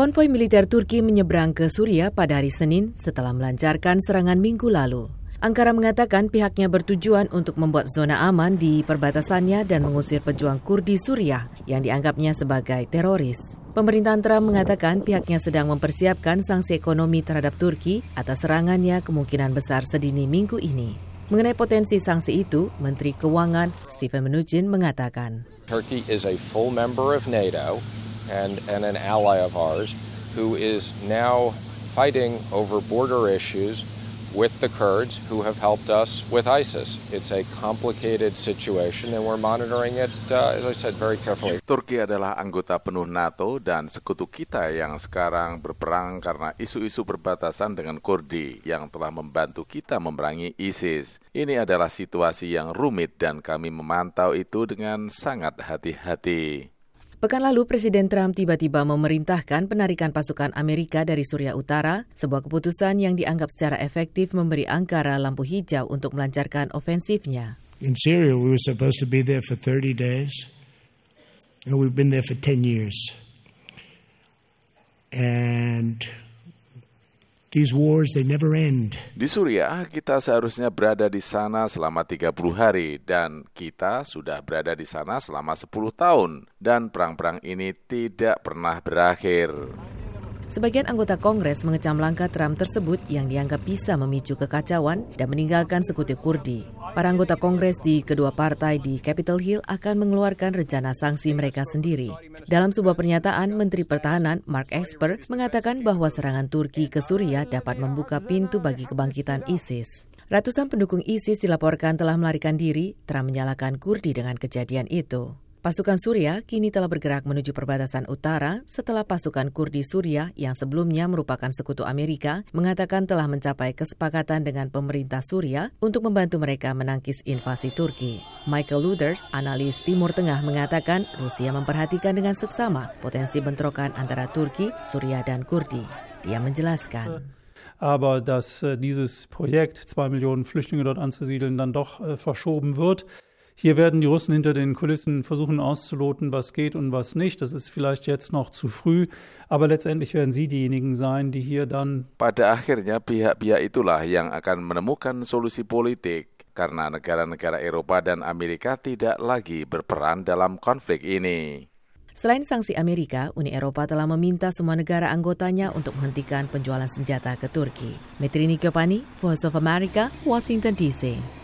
Konvoi militer Turki menyeberang ke Suriah pada hari Senin setelah melancarkan serangan minggu lalu. Ankara mengatakan pihaknya bertujuan untuk membuat zona aman di perbatasannya dan mengusir pejuang Kurdi Suriah yang dianggapnya sebagai teroris. Pemerintahan Trump mengatakan pihaknya sedang mempersiapkan sanksi ekonomi terhadap Turki atas serangannya kemungkinan besar sedini minggu ini. Mengenai potensi sanksi itu, Menteri Keuangan Stephen Mnuchin mengatakan, Turkey is a full member of NATO and, and an ally of ours who is now fighting over border issues with the Kurds who have helped us with ISIS. It's a complicated situation and we're monitoring it, uh, as I said, very carefully. Turki adalah anggota penuh NATO dan sekutu kita yang sekarang berperang karena isu-isu perbatasan dengan Kurdi yang telah membantu kita memerangi ISIS. Ini adalah situasi yang rumit dan kami memantau itu dengan sangat hati-hati. Pekan lalu, Presiden Trump tiba-tiba memerintahkan penarikan pasukan Amerika dari Suriah Utara, sebuah keputusan yang dianggap secara efektif memberi Ankara lampu hijau untuk melancarkan ofensifnya. In Syria, we were supposed to be there for 30 days, and we've been there for 10 years. And These wars, they never end. Di Suriah, kita seharusnya berada di sana selama 30 hari dan kita sudah berada di sana selama 10 tahun dan perang-perang ini tidak pernah berakhir. Sebagian anggota Kongres mengecam langkah Trump tersebut yang dianggap bisa memicu kekacauan dan meninggalkan sekutu Kurdi. Para anggota Kongres di kedua partai di Capitol Hill akan mengeluarkan rencana sanksi mereka sendiri. Dalam sebuah pernyataan, Menteri Pertahanan Mark Esper mengatakan bahwa serangan Turki ke Suriah dapat membuka pintu bagi kebangkitan ISIS. Ratusan pendukung ISIS dilaporkan telah melarikan diri, Trump menyalahkan Kurdi dengan kejadian itu. Pasukan Suriah kini telah bergerak menuju perbatasan utara setelah pasukan Kurdi Suriah yang sebelumnya merupakan sekutu Amerika mengatakan telah mencapai kesepakatan dengan pemerintah Suriah untuk membantu mereka menangkis invasi Turki. Michael Luders, analis Timur Tengah mengatakan Rusia memperhatikan dengan seksama potensi bentrokan antara Turki, Suriah dan Kurdi. Dia menjelaskan. aber dass äh, dieses Projekt, zwei Millionen Flüchtlinge dort anzusiedeln, dann doch äh, verschoben wird. Hier werden die Russen hinter den Kulissen versuchen auszuloten, was geht und was nicht. Das ist vielleicht jetzt noch zu früh, aber letztendlich werden sie diejenigen sein, die hier dann Pada akhirnya pihak-pihak itulah yang akan menemukan solusi politik karena negara-negara Eropa dan Amerika tidak lagi berperan dalam konflik ini. Selain sanksi Amerika, Uni Eropa telah meminta semua negara anggotanya untuk menghentikan penjualan senjata ke Turki. Metrini Kyopani, Voice of America, Washington DC.